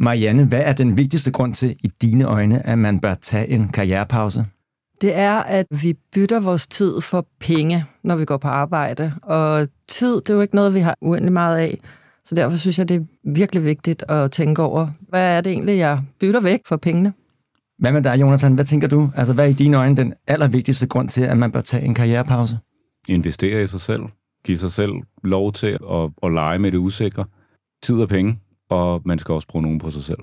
Marianne, hvad er den vigtigste grund til i dine øjne, at man bør tage en karrierepause? Det er, at vi bytter vores tid for penge, når vi går på arbejde. Og tid, det er jo ikke noget, vi har uendelig meget af. Så derfor synes jeg, det er virkelig vigtigt at tænke over, hvad er det egentlig, jeg bytter væk for pengene? Hvad med dig, Jonathan? Hvad tænker du? Altså, hvad er i dine øjne den allervigtigste grund til, at man bør tage en karrierepause? Investere i sig selv. Giv sig selv lov til at, at lege med det usikre. Tid og penge, og man skal også bruge nogen på sig selv.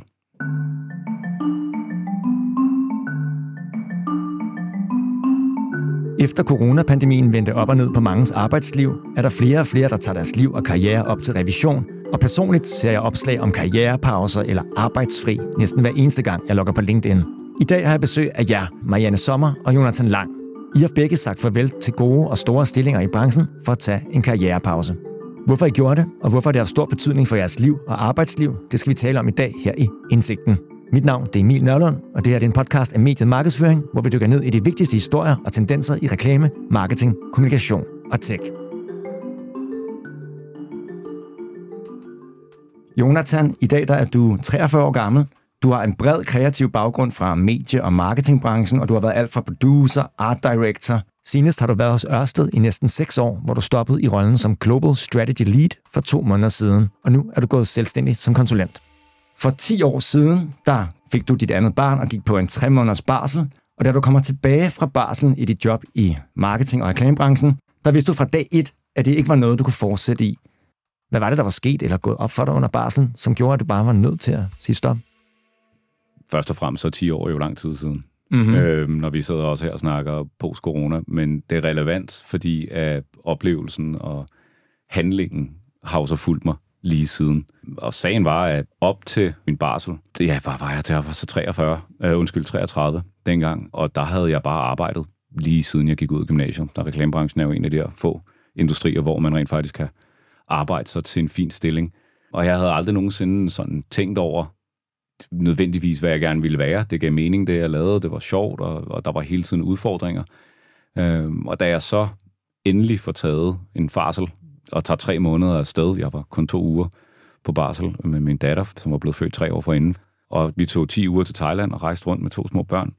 Efter coronapandemien vendte op og ned på mangens arbejdsliv, er der flere og flere, der tager deres liv og karriere op til revision, og personligt ser jeg opslag om karrierepauser eller arbejdsfri næsten hver eneste gang, jeg logger på LinkedIn. I dag har jeg besøg af jer, Marianne Sommer og Jonathan Lang. I har begge sagt farvel til gode og store stillinger i branchen for at tage en karrierepause. Hvorfor I gjorde det, og hvorfor det har stor betydning for jeres liv og arbejdsliv, det skal vi tale om i dag her i Indsigten. Mit navn det er Emil Nørlund, og det her er en podcast af mediet Markedsføring, hvor vi dykker ned i de vigtigste historier og tendenser i reklame, marketing, kommunikation og tech. Jonathan, i dag der er du 43 år gammel. Du har en bred kreativ baggrund fra medie- og marketingbranchen, og du har været alt fra producer, art director. Senest har du været hos Ørsted i næsten 6 år, hvor du stoppede i rollen som Global Strategy Lead for to måneder siden, og nu er du gået selvstændig som konsulent. For 10 år siden, der fik du dit andet barn og gik på en 3 måneders barsel, og da du kommer tilbage fra barselen i dit job i marketing- og reklamebranchen, der vidste du fra dag 1, at det ikke var noget, du kunne fortsætte i. Hvad var det, der var sket eller gået op for dig under barselen, som gjorde, at du bare var nødt til at sige stop? Først og fremmest så 10 år er jo lang tid siden, mm-hmm. øh, når vi sidder også her og snakker post-corona, men det er relevant, fordi at oplevelsen og handlingen har så fulgt mig lige siden. Og sagen var, at op til min barsel, det, ja, var, var jeg til, jeg var så 43, øh, undskyld, 33 dengang, og der havde jeg bare arbejdet lige siden jeg gik ud af gymnasiet. Der reklamebranchen er jo en af de her få industrier, hvor man rent faktisk kan arbejde sig til en fin stilling. Og jeg havde aldrig nogensinde sådan tænkt over nødvendigvis, hvad jeg gerne ville være. Det gav mening, det jeg lavede. Det var sjovt, og, og der var hele tiden udfordringer. Øhm, og da jeg så endelig får taget en farsel og tager tre måneder afsted. Jeg var kun to uger på barsel med min datter, som var blevet født tre år forinden. Og vi tog 10 uger til Thailand og rejste rundt med to små børn.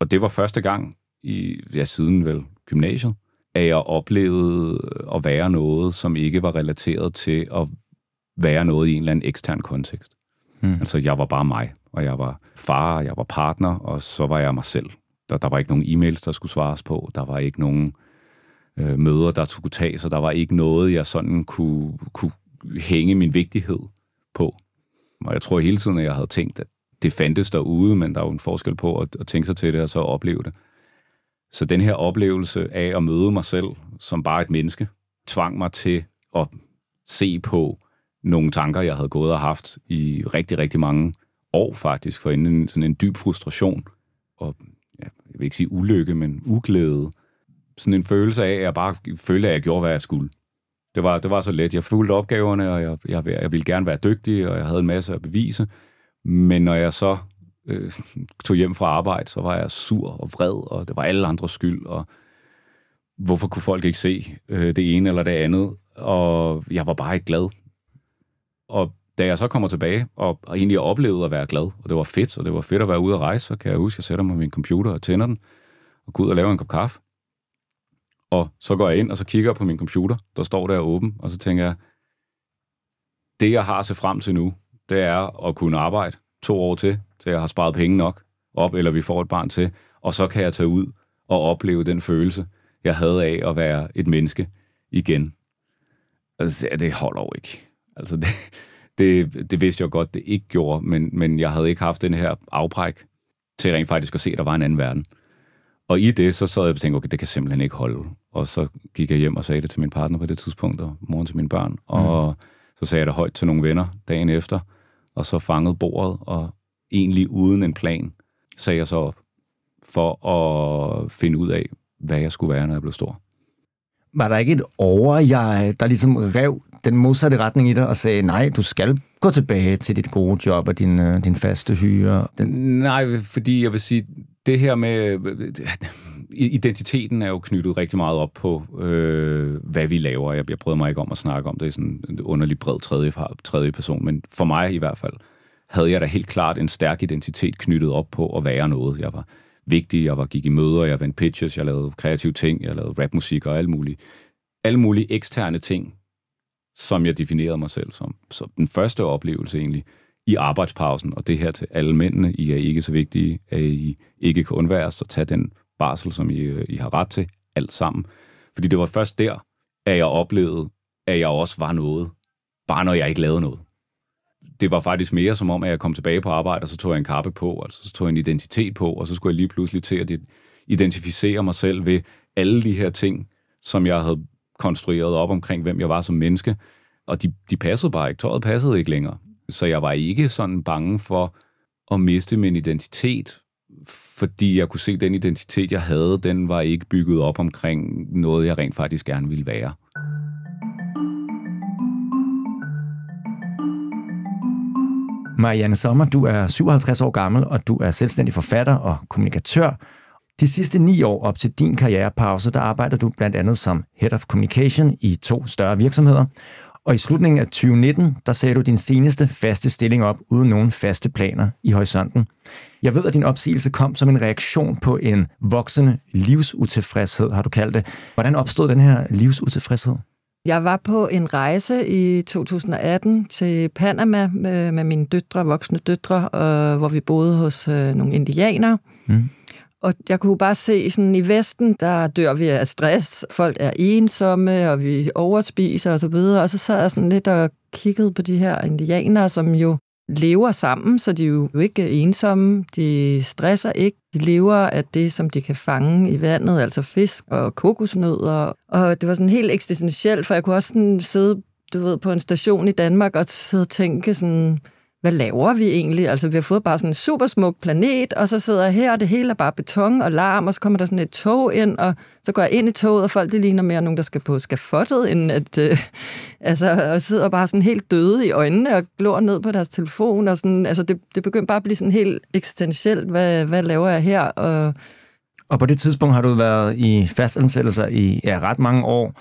Og det var første gang, i, ja, siden vel gymnasiet, at jeg oplevede at være noget, som ikke var relateret til at være noget i en eller anden ekstern kontekst. Mm. Altså, jeg var bare mig, og jeg var far, og jeg var partner, og så var jeg mig selv. Der, der var ikke nogen e-mails, der skulle svares på. Der var ikke nogen øh, møder, der skulle tages, og der var ikke noget, jeg sådan kunne, kunne hænge min vigtighed på. Og jeg tror hele tiden, at jeg havde tænkt, at det fandtes derude, men der er jo en forskel på at, at tænke sig til det og så opleve det. Så den her oplevelse af at møde mig selv som bare et menneske, tvang mig til at se på nogle tanker, jeg havde gået og haft i rigtig, rigtig mange år faktisk, for inden sådan en dyb frustration og ja, jeg vil ikke sige ulykke, men uglæde sådan en følelse af, at jeg bare følte, at jeg gjorde, hvad jeg skulle. Det var, det var så let. Jeg fulgte opgaverne, og jeg, jeg, jeg ville gerne være dygtig, og jeg havde en masse at bevise. Men når jeg så øh, tog hjem fra arbejde, så var jeg sur og vred, og det var alle andres skyld, og hvorfor kunne folk ikke se øh, det ene eller det andet? Og jeg var bare ikke glad. Og da jeg så kommer tilbage, og, og egentlig oplevede at være glad, og det var fedt, og det var fedt at være ude at rejse, så kan jeg huske, at jeg sætter mig ved min computer og tænder den, og går ud og laver en kop kaffe. Og så går jeg ind, og så kigger jeg på min computer, der står der åben, og så tænker jeg, det jeg har se frem til nu, det er at kunne arbejde to år til, til jeg har sparet penge nok op, eller vi får et barn til, og så kan jeg tage ud og opleve den følelse, jeg havde af at være et menneske igen. Altså, det holder jo ikke. Altså, det, det, det vidste jeg godt, det ikke gjorde, men, men jeg havde ikke haft den her afbræk til rent faktisk at se, at der var en anden verden. Og i det, så sad jeg og tænkte, okay, det kan simpelthen ikke holde. Og så gik jeg hjem og sagde det til min partner på det tidspunkt, og moren til mine børn. Og mm. så sagde jeg det højt til nogle venner dagen efter, og så fangede bordet, og egentlig uden en plan, sagde jeg så op for at finde ud af, hvad jeg skulle være, når jeg blev stor. Var der ikke et over jeg, der ligesom rev den modsatte retning i dig og sagde, nej, du skal gå tilbage til dit gode job og din, øh, din faste hyre? Den... Nej, fordi jeg vil sige, det her med øh, identiteten er jo knyttet rigtig meget op på, øh, hvad vi laver. Jeg, jeg prøvede mig ikke om at snakke om det i sådan en underlig bred tredje, tredje person, men for mig i hvert fald havde jeg da helt klart en stærk identitet knyttet op på at være noget. Jeg var vigtig, jeg var gik i møder, jeg vendte pitches, jeg lavede kreative ting, jeg lavede rapmusik og alle mulige, alle mulige eksterne ting, som jeg definerede mig selv som. Så den første oplevelse egentlig i arbejdspausen, og det her til alle mændene, I er ikke så vigtige, at I ikke kan undvære, så tage den barsel, som I, øh, I har ret til, alt sammen. Fordi det var først der, at jeg oplevede, at jeg også var noget, bare når jeg ikke lavede noget. Det var faktisk mere som om, at jeg kom tilbage på arbejde, og så tog jeg en kappe på, altså så tog jeg en identitet på, og så skulle jeg lige pludselig til at identificere mig selv ved alle de her ting, som jeg havde konstrueret op omkring, hvem jeg var som menneske, og de, de passede bare ikke. Tøjet passede ikke længere. Så jeg var ikke sådan bange for at miste min identitet, fordi jeg kunne se, at den identitet, jeg havde, den var ikke bygget op omkring noget, jeg rent faktisk gerne ville være. Marianne Sommer, du er 57 år gammel, og du er selvstændig forfatter og kommunikatør. De sidste ni år op til din karrierepause, der arbejder du blandt andet som Head of Communication i to større virksomheder. Og i slutningen af 2019, der sagde du din seneste faste stilling op, uden nogen faste planer i horisonten. Jeg ved, at din opsigelse kom som en reaktion på en voksende livsutilfredshed, har du kaldt det. Hvordan opstod den her livsutilfredshed? Jeg var på en rejse i 2018 til Panama med, med mine døtre, voksne døtre, øh, hvor vi boede hos øh, nogle indianere. Mm. Og jeg kunne bare se, sådan i Vesten, der dør vi af stress, folk er ensomme, og vi overspiser og så videre. Og så sad jeg sådan lidt og kiggede på de her indianere, som jo lever sammen, så de er jo ikke ensomme, de stresser ikke, de lever af det, som de kan fange i vandet, altså fisk og kokosnødder. Og det var sådan helt eksistentielt, for jeg kunne også sådan sidde du ved, på en station i Danmark og sidde og tænke sådan, hvad laver vi egentlig? Altså, vi har fået bare sådan en super smuk planet, og så sidder jeg her, og det hele er bare beton og larm, og så kommer der sådan et tog ind, og så går jeg ind i toget, og folk, det ligner mere nogen, der skal på skafottet, end at, øh, altså, og sidder bare sådan helt døde i øjnene, og glor ned på deres telefon, og sådan, altså, det, det begynder bare at blive sådan helt eksistentielt, hvad, hvad laver jeg her? Og, og på det tidspunkt har du været i fastansættelser i ja, ret mange år,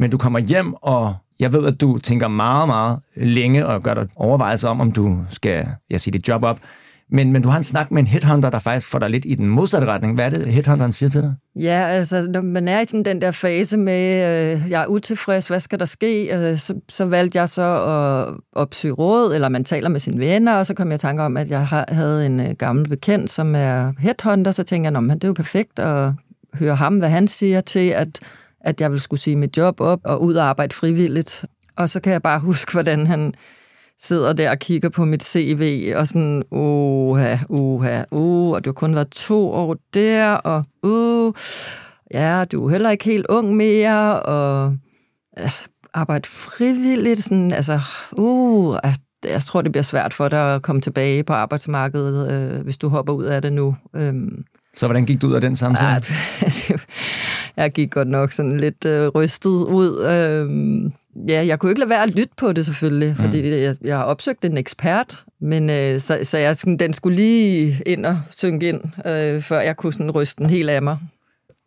men du kommer hjem, og jeg ved, at du tænker meget, meget længe og gør dig overvejelser om, om du skal, jeg siger dit job op. Men, men du har en snak med en headhunter, der faktisk får dig lidt i den modsatte retning. Hvad er det, headhunteren siger til dig? Ja, altså, når man er i sådan den der fase med, øh, jeg er utilfreds, hvad skal der ske? Øh, så, så valgte jeg så at opsøge råd, eller man taler med sine venner, og så kom jeg i tanke om, at jeg havde en øh, gammel bekendt, som er headhunter, så tænker jeg, det er jo perfekt at høre ham, hvad han siger til, at at jeg ville skulle sige mit job op og ud og arbejde frivilligt. Og så kan jeg bare huske, hvordan han sidder der og kigger på mit CV, og sådan, oha, uha, uh, og du har kun været to år der, og uh, ja, du er heller ikke helt ung mere, og altså, arbejde frivilligt, sådan, altså, uh, jeg tror, det bliver svært for dig at komme tilbage på arbejdsmarkedet, øh, hvis du hopper ud af det nu. Øhm, så hvordan gik du ud af den samtale? Ja, jeg gik godt nok sådan lidt øh, rystet ud. Øhm, ja, jeg kunne ikke lade være at lytte på det selvfølgelig, fordi mm. jeg, jeg har opsøgt en ekspert, men øh, så, så jeg, den skulle lige ind og synke ind, øh, før jeg kunne sådan ryste den helt af mig.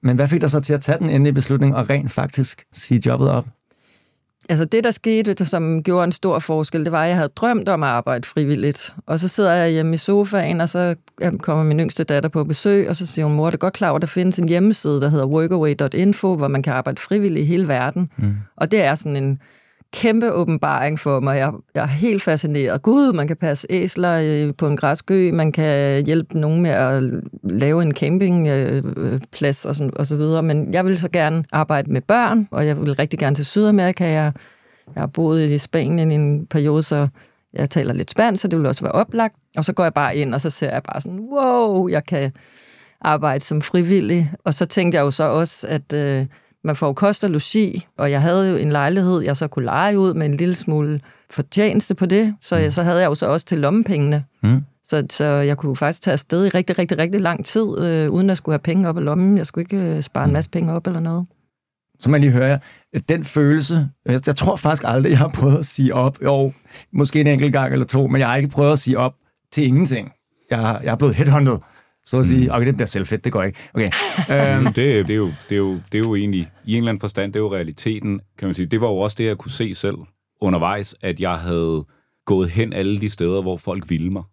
Men hvad fik dig så til at tage den endelige beslutning og rent faktisk sige jobbet op? Altså det, der skete, som gjorde en stor forskel, det var, at jeg havde drømt om at arbejde frivilligt. Og så sidder jeg hjemme i sofaen, og så kommer min yngste datter på besøg, og så siger hun, mor, det er godt klar at der findes en hjemmeside, der hedder workaway.info, hvor man kan arbejde frivilligt i hele verden. Mm. Og det er sådan en kæmpe åbenbaring for mig. Jeg, jeg er helt fascineret. Gud, man kan passe æsler øh, på en græskø, man kan hjælpe nogen med at lave en campingplads øh, og, sådan, og så videre. Men jeg vil så gerne arbejde med børn, og jeg vil rigtig gerne til Sydamerika. Jeg, jeg har boet i Spanien i en periode, så jeg taler lidt spansk, så det vil også være oplagt. Og så går jeg bare ind, og så ser jeg bare sådan, wow, jeg kan arbejde som frivillig. Og så tænkte jeg jo så også, at... Øh, man får jo kost og logi, og jeg havde jo en lejlighed, jeg så kunne lege ud med en lille smule fortjeneste på det, så, mm. så havde jeg jo så også til lommepengene. Mm. Så, så jeg kunne faktisk tage afsted i rigtig, rigtig, rigtig lang tid, øh, uden at skulle have penge op i lommen. Jeg skulle ikke øh, spare en mm. masse penge op eller noget. Så man lige hører, den følelse, jeg, jeg tror faktisk aldrig, jeg har prøvet at sige op. Jo, måske en enkelt gang eller to, men jeg har ikke prøvet at sige op til ingenting. Jeg, jeg er blevet headhunted så at sige, mm. okay, det bliver selvfedt, det går ikke. Okay. Um. det, det, er jo, det, er jo, det er jo egentlig, i en eller anden forstand, det er jo realiteten, kan man sige. Det var jo også det, jeg kunne se selv undervejs, at jeg havde gået hen alle de steder, hvor folk ville mig.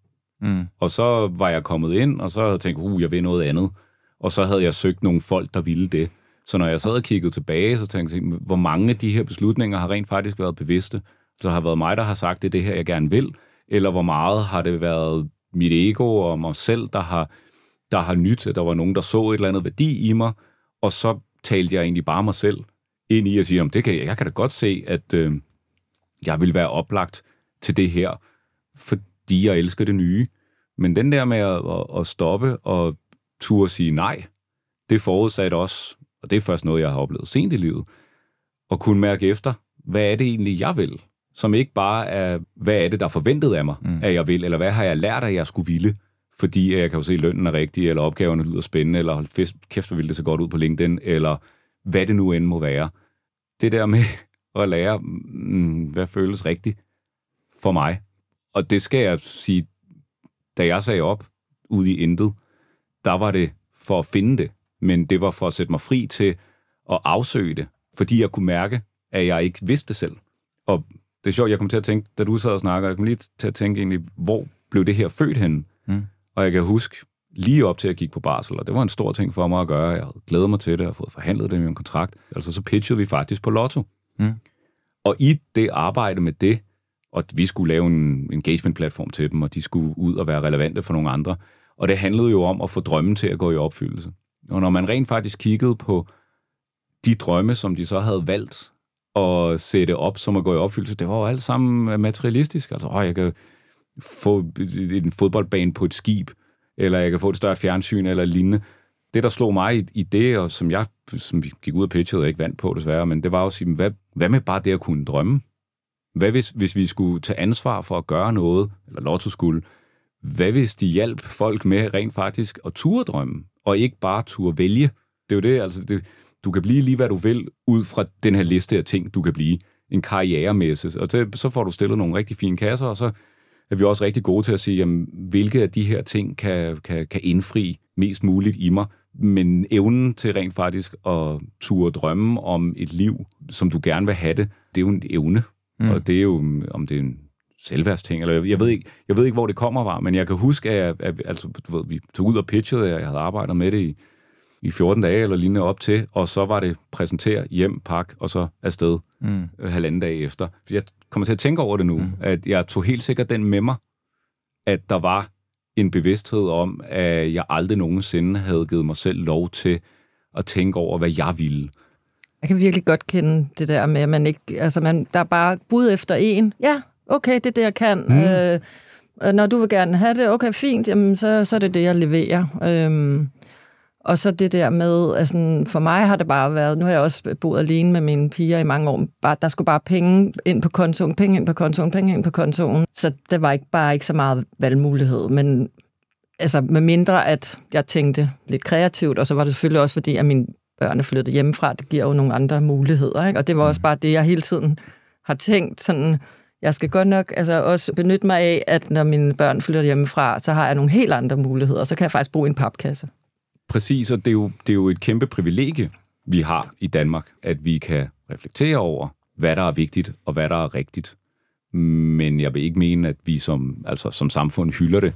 Mm. Og så var jeg kommet ind, og så havde jeg tænkt, uh, jeg vil noget andet. Og så havde jeg søgt nogle folk, der ville det. Så når jeg sad og kiggede tilbage, så tænkte jeg, hvor mange af de her beslutninger har rent faktisk været bevidste. Så har været mig, der har sagt, det er det her, jeg gerne vil. Eller hvor meget har det været mit ego og mig selv, der har, der har nyt, at der var nogen, der så et eller andet værdi i mig. Og så talte jeg egentlig bare mig selv ind i at sige, om det kan, jeg kan da godt se, at øh, jeg vil være oplagt til det her, fordi jeg elsker det nye. Men den der med at, at, at stoppe og turde sige nej, det forudsatte også, og det er først noget, jeg har oplevet sent i livet, at kunne mærke efter, hvad er det egentlig, jeg vil? Som ikke bare er, hvad er det, der er forventet af mig, mm. at jeg vil, eller hvad har jeg lært, at jeg skulle ville? Fordi jeg kan jo se, at lønnen er rigtig, eller opgaverne lyder spændende, eller hold kæft, hvor ville det så godt ud på LinkedIn, eller hvad det nu end må være. Det der med at lære, mm, hvad føles rigtigt for mig. Og det skal jeg sige, da jeg sagde op ude i intet, der var det for at finde det, men det var for at sætte mig fri til at afsøge det, fordi jeg kunne mærke, at jeg ikke vidste det selv. Og det er sjovt, jeg kom til at tænke, da du sad og snakker, jeg kom lige til at tænke egentlig, hvor blev det her født henne? Mm. Og jeg kan huske, lige op til at kigge på barsel, og det var en stor ting for mig at gøre. Jeg havde glædet mig til det, og fået forhandlet det med en kontrakt. Altså så pitchede vi faktisk på Lotto. Mm. Og i det arbejde med det, og vi skulle lave en engagement-platform til dem, og de skulle ud og være relevante for nogle andre. Og det handlede jo om at få drømmen til at gå i opfyldelse. Og når man rent faktisk kiggede på de drømme, som de så havde valgt at sætte op, som at gå i opfyldelse, det var jo alt sammen materialistisk. Altså, åh, jeg kan få en fodboldbane på et skib, eller jeg kan få et større fjernsyn, eller lignende. Det, der slog mig i, i det, og som jeg som vi gik ud og pitchede og ikke vandt på desværre, men det var jo at sige, hvad, hvad med bare det at kunne drømme? Hvad hvis, hvis vi skulle tage ansvar for at gøre noget, eller Lotto skulle, hvad hvis de hjalp folk med rent faktisk at ture drømme, og ikke bare ture vælge? Det er jo det, altså det, du kan blive lige, hvad du vil, ud fra den her liste af ting, du kan blive. En karrieremesse. Og til, så får du stillet nogle rigtig fine kasser, og så er vi også rigtig gode til at sige, jamen, hvilke af de her ting kan, kan, kan indfri mest muligt i mig, men evnen til rent faktisk at ture drømme om et liv, som du gerne vil have det, det er jo en evne. Mm. Og det er jo, om det er en selvværdsting, eller jeg, jeg, ved ikke, jeg ved ikke, hvor det kommer fra, men jeg kan huske, at, jeg, at altså, du ved, vi tog ud og pitchede, og jeg havde arbejdet med det i, i 14 dage eller lignende op til, og så var det præsentere, hjem, pak, og så afsted mm. halvanden dag efter. Jeg kommer til at tænke over det nu, mm. at jeg tog helt sikkert den med mig, at der var en bevidsthed om, at jeg aldrig nogensinde havde givet mig selv lov til at tænke over, hvad jeg ville. Jeg kan virkelig godt kende det der med, at man ikke, altså man, der er bare bud efter en. Ja, okay, det er det, jeg kan. Mm. Øh, når du vil gerne have det, okay, fint, jamen, så, så er det det, jeg leverer. Øhm, og så det der med, altså for mig har det bare været, nu har jeg også boet alene med mine piger i mange år, bare, der skulle bare penge ind på kontoen, penge ind på kontoen, penge ind på kontoen. Så det var ikke bare ikke så meget valgmulighed, men altså med mindre, at jeg tænkte lidt kreativt, og så var det selvfølgelig også fordi, at mine børn er flyttet hjemmefra, det giver jo nogle andre muligheder, ikke? og det var også bare det, jeg hele tiden har tænkt, sådan, jeg skal godt nok altså, også benytte mig af, at når mine børn flytter hjemmefra, så har jeg nogle helt andre muligheder, og så kan jeg faktisk bruge en papkasse. Præcis, og det er, jo, det er jo et kæmpe privilegie, vi har i Danmark, at vi kan reflektere over, hvad der er vigtigt og hvad der er rigtigt. Men jeg vil ikke mene, at vi som, altså, som samfund hylder det.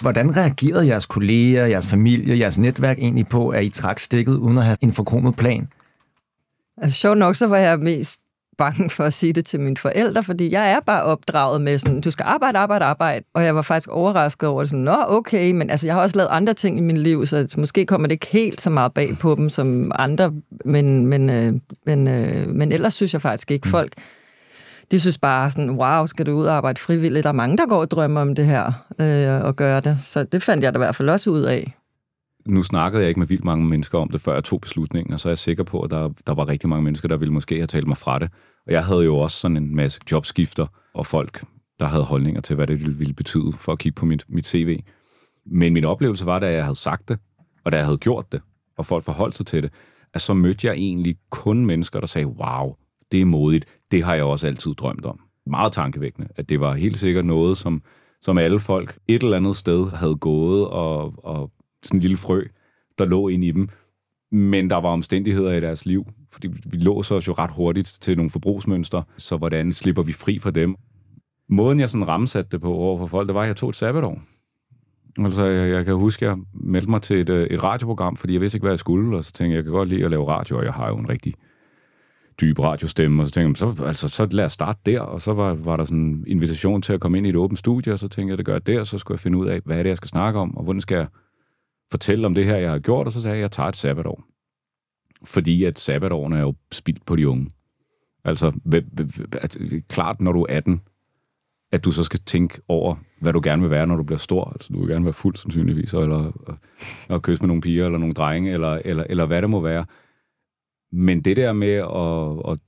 Hvordan reagerede jeres kolleger, jeres familie, jeres netværk egentlig på, at I trak stikket uden at have en forkromet plan? Altså sjovt nok, så var jeg mest bange for at sige det til mine forældre, fordi jeg er bare opdraget med sådan, du skal arbejde, arbejde, arbejde. Og jeg var faktisk overrasket over sådan, nå okay, men altså, jeg har også lavet andre ting i mit liv, så måske kommer det ikke helt så meget bag på dem som andre, men, men, øh, men, øh, men ellers synes jeg faktisk ikke, mm. folk de synes bare sådan, wow, skal du ud og arbejde frivilligt? Der er mange, der går og drømmer om det her øh, og gøre det. Så det fandt jeg da i hvert fald også ud af nu snakkede jeg ikke med vildt mange mennesker om det, før jeg tog beslutningen, så er jeg sikker på, at der, der var rigtig mange mennesker, der ville måske have talt mig fra det. Og jeg havde jo også sådan en masse jobskifter og folk, der havde holdninger til, hvad det ville betyde for at kigge på mit, mit CV. Men min oplevelse var, da jeg havde sagt det, og da jeg havde gjort det, og folk forholdt sig til det, at så mødte jeg egentlig kun mennesker, der sagde, wow, det er modigt, det har jeg også altid drømt om. Meget tankevækkende, at det var helt sikkert noget, som, som alle folk et eller andet sted havde gået og, og sådan en lille frø, der lå ind i dem, Men der var omstændigheder i deres liv, fordi vi låser os jo ret hurtigt til nogle forbrugsmønstre, så hvordan slipper vi fri fra dem? Måden, jeg sådan ramsatte det på over for folk, det var, at jeg tog et sabbatår. Altså, jeg, jeg kan huske, at jeg meldte mig til et, øh, et radioprogram, fordi jeg vidste ikke, hvad jeg skulle, og så tænkte jeg, jeg kan godt lide at lave radio, og jeg har jo en rigtig dyb radiostemme, og så tænkte jeg, så, altså, så lad os starte der, og så var, var der sådan en invitation til at komme ind i et åbent studie, og så tænkte jeg, det gør jeg der, så skulle jeg finde ud af, hvad er det, jeg skal snakke om, og hvordan skal jeg fortælle om det her, jeg har gjort, og så sagde jeg, at jeg tager et sabbatår. Fordi at sabbatårene er jo spildt på de unge. Altså, altså, klart, når du er 18, at du så skal tænke over, hvad du gerne vil være, når du bliver stor. Altså, du vil gerne være fuld sandsynligvis, eller, eller kysse med nogle piger, eller nogle drenge, eller, eller, eller hvad det må være. Men det der med at, at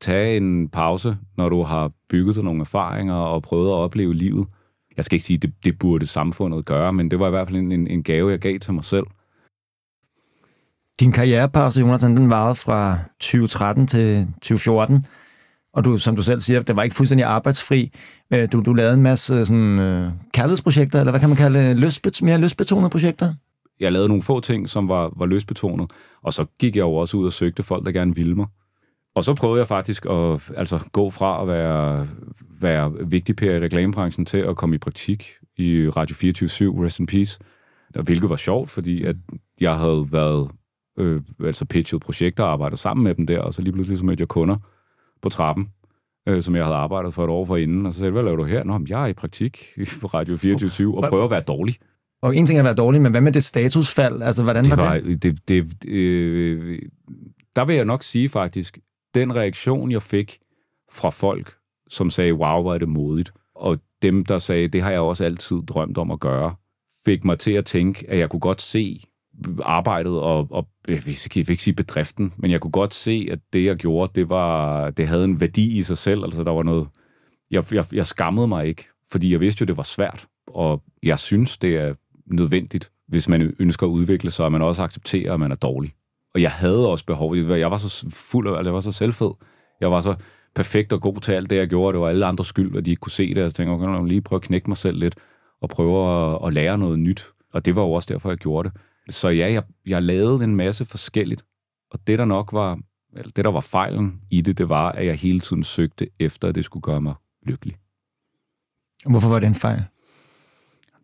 tage en pause, når du har bygget dig nogle erfaringer og prøvet at opleve livet, jeg skal ikke sige, at det, det burde samfundet gøre, men det var i hvert fald en, en gave, jeg gav til mig selv. Din karrierepause, Jonathan, den varede fra 2013 til 2014, og du, som du selv siger, det var ikke fuldstændig arbejdsfri. Øh, du, du lavede en masse sådan, uh, kærlighedsprojekter, eller hvad kan man kalde løsbet, mere løsbetonede projekter? Jeg lavede nogle få ting, som var, var løsbetonet, og så gik jeg jo også ud og søgte folk, der gerne ville mig. Og så prøvede jeg faktisk at altså, gå fra at være, være vigtig per i reklamebranchen til at komme i praktik i Radio 24 Rest in Peace. Hvilket var sjovt, fordi at jeg havde været øh, altså pitchet projekter og arbejdet sammen med dem der, og så lige pludselig så mødte jeg kunder på trappen, øh, som jeg havde arbejdet for et år for inden, og så sagde jeg, hvad laver du her? Nå, jeg er i praktik på Radio 24 og prøver at være dårlig. Og en ting er at være dårlig, men hvad med det statusfald? Altså, hvordan det var, det? det, det øh, der vil jeg nok sige faktisk, den reaktion, jeg fik fra folk, som sagde, wow, hvor er det modigt, og dem, der sagde, det har jeg også altid drømt om at gøre, fik mig til at tænke, at jeg kunne godt se arbejdet og, og jeg vil ikke sige bedriften, men jeg kunne godt se, at det, jeg gjorde, det, var, det havde en værdi i sig selv. Altså, der var noget... Jeg, jeg, jeg skammede mig ikke, fordi jeg vidste jo, det var svært, og jeg synes, det er nødvendigt, hvis man ønsker at udvikle sig, og man også accepterer, at man er dårlig. Og jeg havde også behov. Jeg var så fuld af, jeg var så selvfed. Jeg var så perfekt og god til alt det, jeg gjorde. Det var alle andres skyld, at de ikke kunne se det. Jeg tænkte, okay, jeg lige prøve at knække mig selv lidt, og prøve at, at lære noget nyt. Og det var jo også derfor, jeg gjorde det. Så ja, jeg, jeg lavede en masse forskelligt. Og det, der nok var, eller det, der var fejlen i det, det var, at jeg hele tiden søgte efter, at det skulle gøre mig lykkelig. Hvorfor var det en fejl?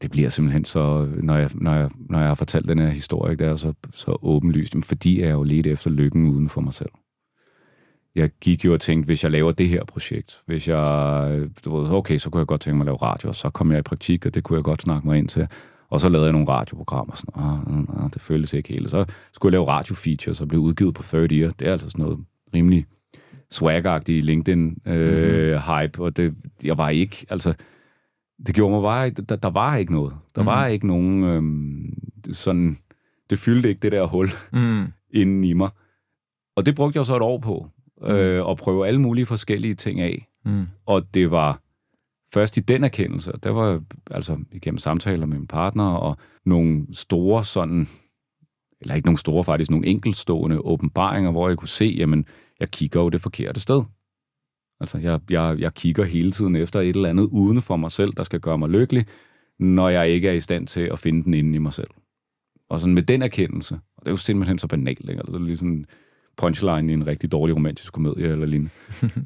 det bliver simpelthen så, når jeg, når jeg, når jeg har fortalt den her historie, det er så, så åbenlyst, fordi jeg jo lidt efter lykken uden for mig selv. Jeg gik jo og tænkte, hvis jeg laver det her projekt, hvis jeg, du ved, okay, så kunne jeg godt tænke mig at lave radio, og så kom jeg i praktik, og det kunne jeg godt snakke mig ind til. Og så lavede jeg nogle radioprogrammer, sådan, ah, ah, det føltes ikke helt. Så skulle jeg lave radiofeatures og blev udgivet på Third Year. Det er altså sådan noget rimelig swag-agtig LinkedIn-hype, øh, mm-hmm. og det, jeg var ikke, altså, det gjorde mig bare der, der var ikke noget. Der mm. var ikke nogen øhm, sådan, det fyldte ikke det der hul mm. inden i mig. Og det brugte jeg så et år på, mm. Øh, at prøve alle mulige forskellige ting af. Mm. Og det var først i den erkendelse, der var altså igennem samtaler med min partner og nogle store sådan, eller ikke nogle store faktisk, nogle enkeltstående åbenbaringer, hvor jeg kunne se, jamen, jeg kigger jo det forkerte sted. Altså, jeg, jeg, jeg kigger hele tiden efter et eller andet uden for mig selv, der skal gøre mig lykkelig, når jeg ikke er i stand til at finde den inde i mig selv. Og sådan med den erkendelse, og det er jo simpelthen så banalt, ikke? Altså, det er ligesom punchline i en rigtig dårlig romantisk komedie eller lignende.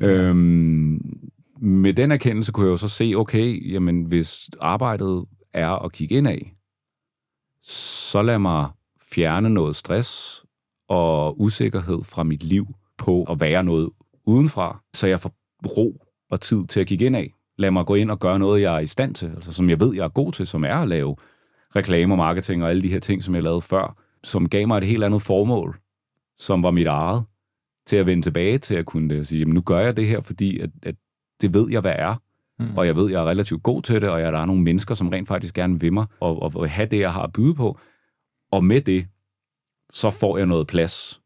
øhm, med den erkendelse kunne jeg jo så se, okay, jamen hvis arbejdet er at kigge indad, så lad mig fjerne noget stress og usikkerhed fra mit liv på at være noget udenfra, så jeg får ro og tid til at kigge indad. Lad mig gå ind og gøre noget, jeg er i stand til, altså som jeg ved, jeg er god til, som er at lave reklame og marketing og alle de her ting, som jeg lavede før, som gav mig et helt andet formål, som var mit eget, til at vende tilbage til at kunne det, sige, jamen nu gør jeg det her, fordi at, at det ved jeg, hvad er. Mm. Og jeg ved, jeg er relativt god til det, og jeg, der er nogle mennesker, som rent faktisk gerne vil mig, og, og vil have det, jeg har at byde på. Og med det, så får jeg noget plads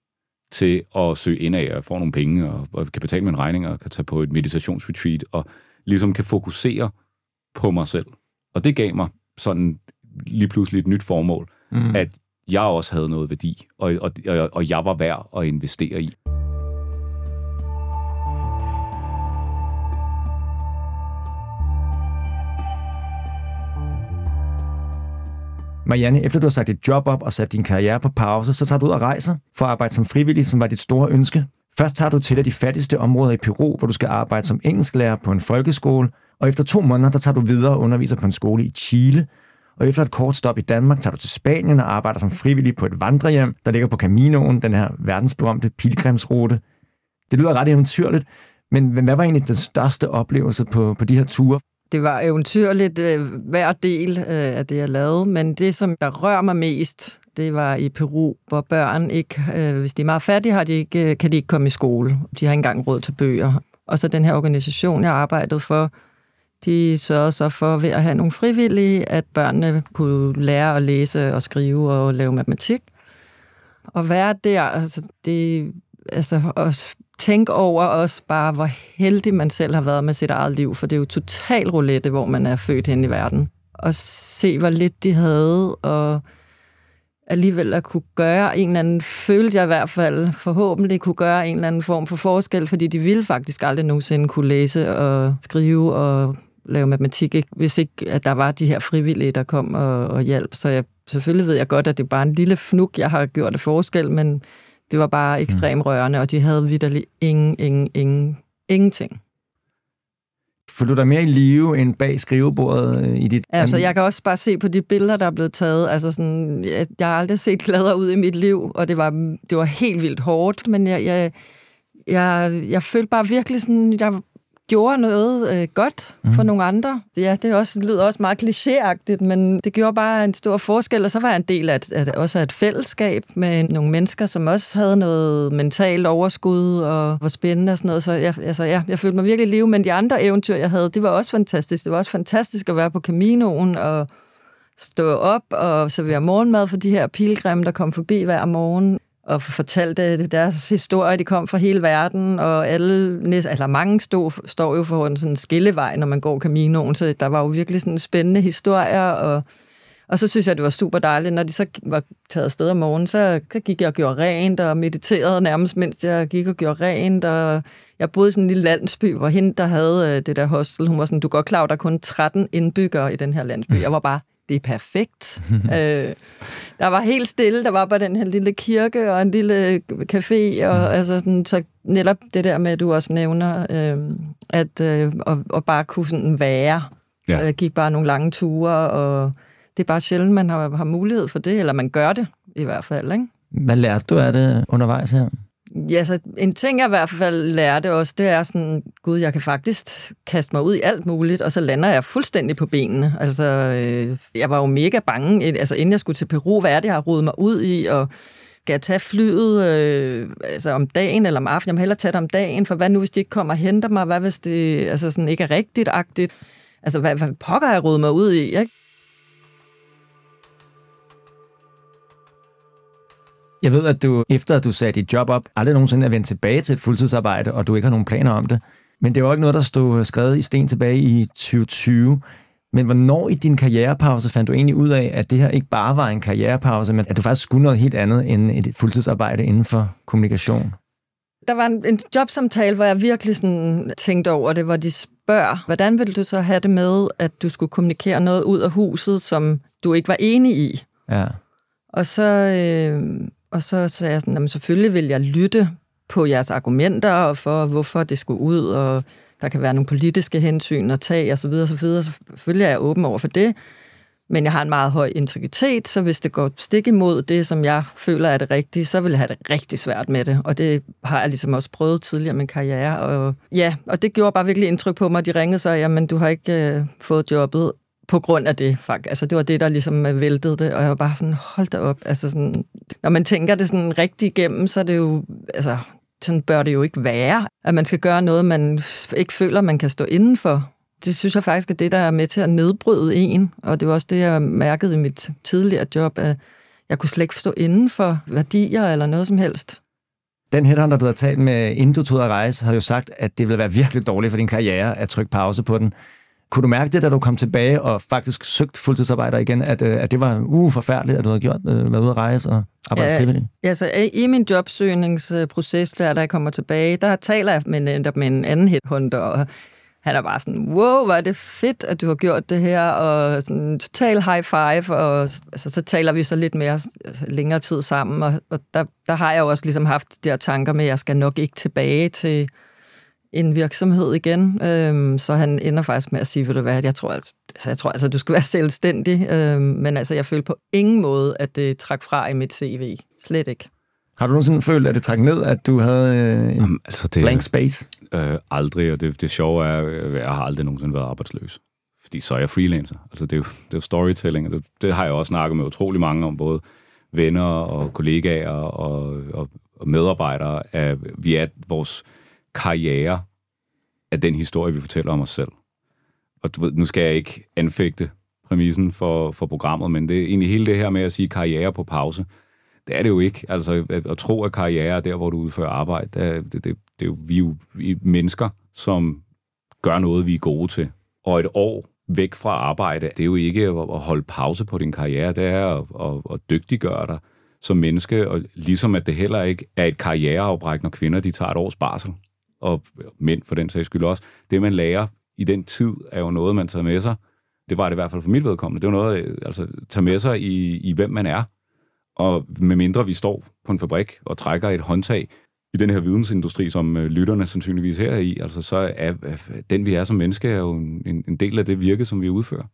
til at søge ind af og få nogle penge, og, og kan betale mine regninger, og kan tage på et meditationsretreat, og ligesom kan fokusere på mig selv. Og det gav mig sådan lige pludselig et nyt formål, mm. at jeg også havde noget værdi, og, og, og, og jeg var værd at investere i. Marianne, efter du har sagt dit job op og sat din karriere på pause, så tager du ud og rejser for at arbejde som frivillig, som var dit store ønske. Først tager du til et af de fattigste områder i Peru, hvor du skal arbejde som engelsklærer på en folkeskole, og efter to måneder, der tager du videre og underviser på en skole i Chile. Og efter et kort stop i Danmark, tager du til Spanien og arbejder som frivillig på et vandrehjem, der ligger på Caminoen, den her verdensberømte pilgrimsrute. Det lyder ret eventyrligt, men hvad var egentlig den største oplevelse på, på de her ture? Det var eventyrligt øh, hver del øh, af det, jeg lavede, men det, som der rører mig mest, det var i Peru, hvor børn ikke, øh, hvis de er meget fattige, har de ikke, øh, kan de ikke komme i skole. De har ikke engang råd til bøger. Og så den her organisation, jeg arbejdede for, de sørgede så for ved at have nogle frivillige, at børnene kunne lære at læse og skrive og lave matematik. Og være der, altså det, altså også tænke over også bare, hvor heldig man selv har været med sit eget liv, for det er jo total roulette, hvor man er født hen i verden. Og se, hvor lidt de havde, og alligevel at kunne gøre en eller anden, følte jeg i hvert fald, forhåbentlig kunne gøre en eller anden form for forskel, fordi de ville faktisk aldrig nogensinde kunne læse og skrive og lave matematik, ikke? hvis ikke at der var de her frivillige, der kom og, og hjalp. Så jeg, selvfølgelig ved jeg godt, at det er bare en lille fnuk, jeg har gjort det forskel, men det var bare ekstremt rørende, og de havde vidderligt ingen, ingen, ingen, ingenting. Føler du dig mere i live end bag skrivebordet øh, i dit... Altså, jeg kan også bare se på de billeder, der er blevet taget. Altså, sådan, jeg, jeg har aldrig set gladere ud i mit liv, og det var, det var helt vildt hårdt, men jeg, jeg, jeg, jeg følte bare virkelig sådan, jeg gjorde noget øh, godt mm. for nogle andre. Ja, det, også, lyder også meget klichéagtigt, men det gjorde bare en stor forskel, og så var jeg en del af, af også af et fællesskab med nogle mennesker, som også havde noget mentalt overskud og var spændende og sådan noget. Så jeg, altså, ja, jeg følte mig virkelig liv, men de andre eventyr, jeg havde, det var også fantastisk. Det var også fantastisk at være på Caminoen og stå op og servere morgenmad for de her pilgrimme, der kom forbi hver morgen og fortalte deres historie. De kom fra hele verden, og alle, eller mange stod, står jo for en sådan skillevej, når man går Caminoen, så der var jo virkelig sådan spændende historier, og, og så synes jeg, det var super dejligt, når de så var taget afsted om morgenen, så gik jeg og gjorde rent, og mediterede nærmest, mens jeg gik og gjorde rent, og jeg boede i sådan en lille landsby, hvor hende, der havde øh, det der hostel, hun var sådan, du går klar, der er kun 13 indbyggere i den her landsby. Jeg var bare det er perfekt. øh, der var helt stille, der var bare den her lille kirke og en lille café, og mm. altså sådan, så netop det der med, at du også nævner, øh, at øh, og, og bare kunne sådan være. Ja. Jeg gik bare nogle lange ture, og det er bare sjældent, man har, har mulighed for det, eller man gør det i hvert fald. Ikke? Hvad lærte du af det undervejs her? Ja, så en ting, jeg i hvert fald lærte også, det er sådan, gud, jeg kan faktisk kaste mig ud i alt muligt, og så lander jeg fuldstændig på benene. Altså, øh, jeg var jo mega bange, altså inden jeg skulle til Peru, hvad er det, jeg har rodet mig ud i, og skal jeg tage flyet øh, altså om dagen eller om aftenen? Jeg må hellere tage det om dagen, for hvad nu, hvis de ikke kommer og henter mig? Hvad hvis det altså sådan ikke er rigtigt-agtigt? Altså, hvad, hvad pokker jeg rodet mig ud i? Ikke? Jeg ved, at du, efter du satte dit job op, aldrig nogensinde er vendt tilbage til et fuldtidsarbejde, og du ikke har nogen planer om det. Men det var ikke noget, der stod skrevet i sten tilbage i 2020. Men hvornår i din karrierepause fandt du egentlig ud af, at det her ikke bare var en karrierepause, men at du faktisk skulle noget helt andet end et fuldtidsarbejde inden for kommunikation? Der var en, en jobsamtale, hvor jeg virkelig sådan tænkte over det, hvor de spørger, hvordan ville du så have det med, at du skulle kommunikere noget ud af huset, som du ikke var enig i? Ja. Og så, øh, og så sagde jeg sådan, jamen selvfølgelig vil jeg lytte på jeres argumenter, og for hvorfor det skulle ud, og der kan være nogle politiske hensyn at tage, og så videre, så videre. Selvfølgelig er jeg åben over for det, men jeg har en meget høj integritet, så hvis det går stik imod det, som jeg føler er det rigtige, så vil jeg have det rigtig svært med det. Og det har jeg ligesom også prøvet tidligere i min karriere. Og ja, og det gjorde bare virkelig indtryk på mig. De ringede så, jamen du har ikke øh, fået jobbet på grund af det, faktisk. Altså, det var det, der ligesom øh, væltede det, og jeg var bare sådan, hold da op. Altså, sådan, når man tænker det sådan rigtig igennem, så er det jo, altså, sådan bør det jo ikke være, at man skal gøre noget, man ikke føler, man kan stå indenfor. Det synes jeg faktisk er det, der er med til at nedbryde en, og det var også det, jeg mærkede i mit tidligere job, at jeg kunne slet ikke stå inden for værdier eller noget som helst. Den headhunter, du havde talt med, inden du tog at rejse, har jo sagt, at det ville være virkelig dårligt for din karriere at trykke pause på den. Kunne du mærke det, da du kom tilbage og faktisk søgte fuldtidsarbejder igen, at, øh, at det var uh, forfærdeligt, at du havde gjort, øh, været ude at rejse og arbejde ja, frivilligt? Ja, så i min jobsøgningsproces, der, da jeg kommer tilbage, der taler jeg med, med en anden headhunter, og han er bare sådan, wow, hvor er det fedt, at du har gjort det her, og sådan total high five, og altså, så taler vi så lidt mere altså, længere tid sammen, og, og der, der har jeg jo også ligesom haft de der tanker med, at jeg skal nok ikke tilbage til en virksomhed igen, øhm, så han ender faktisk med at sige, ved du hvad, jeg tror altså, altså, jeg tror altså, du skal være selvstændig, øhm, men altså, jeg følte på ingen måde, at det trak fra i mit CV. Slet ikke. Har du nogensinde følt, at det træk ned, at du havde øh, en Jamen, altså det, blank space? Øh, aldrig, og det, det sjove er, at jeg har aldrig nogensinde været arbejdsløs. Fordi så er jeg freelancer. Altså det er jo, det er jo storytelling, og det, det har jeg også snakket med utrolig mange om, både venner og kollegaer og, og, og medarbejdere, at vi er vores karriere af den historie, vi fortæller om os selv. Og du ved, nu skal jeg ikke anfægte præmissen for, for programmet, men det er egentlig hele det her med at sige karriere på pause. Det er det jo ikke. Altså, at, at tro, at karriere er der, hvor du udfører arbejde, det, det, det, det er jo, vi er jo mennesker, som gør noget, vi er gode til. Og et år væk fra arbejde, det er jo ikke at holde pause på din karriere, det er at, at, at dygtiggøre dig som menneske, og ligesom at det heller ikke er et karriereafbræk, når kvinder de tager et års barsel, og mænd for den sags skyld også. Det, man lærer i den tid, er jo noget, man tager med sig. Det var det i hvert fald for mit vedkommende. Det var noget, øh, altså, tager med sig i, i, hvem man er, og med mindre vi står på en fabrik og trækker et håndtag i den her vidensindustri, som øh, lytterne sandsynligvis her er i, altså så er den, vi er som menneske, er jo en, en del af det virke, som vi udfører.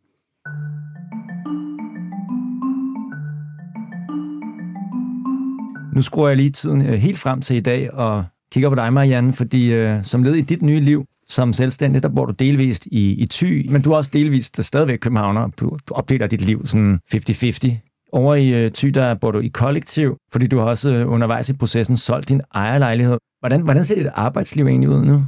Nu skruer jeg lige tiden øh, helt frem til i dag og kigger på dig, Marianne, fordi øh, som led i dit nye liv som selvstændig, der bor du delvist i, i Thy, men du er også delvist stadigvæk københavner. Du, du opdeler dit liv sådan 50-50. Over i øh, Thy, der bor du i kollektiv, fordi du har også øh, undervejs i processen solgt din ejerlejlighed. Hvordan, hvordan ser dit arbejdsliv egentlig ud nu?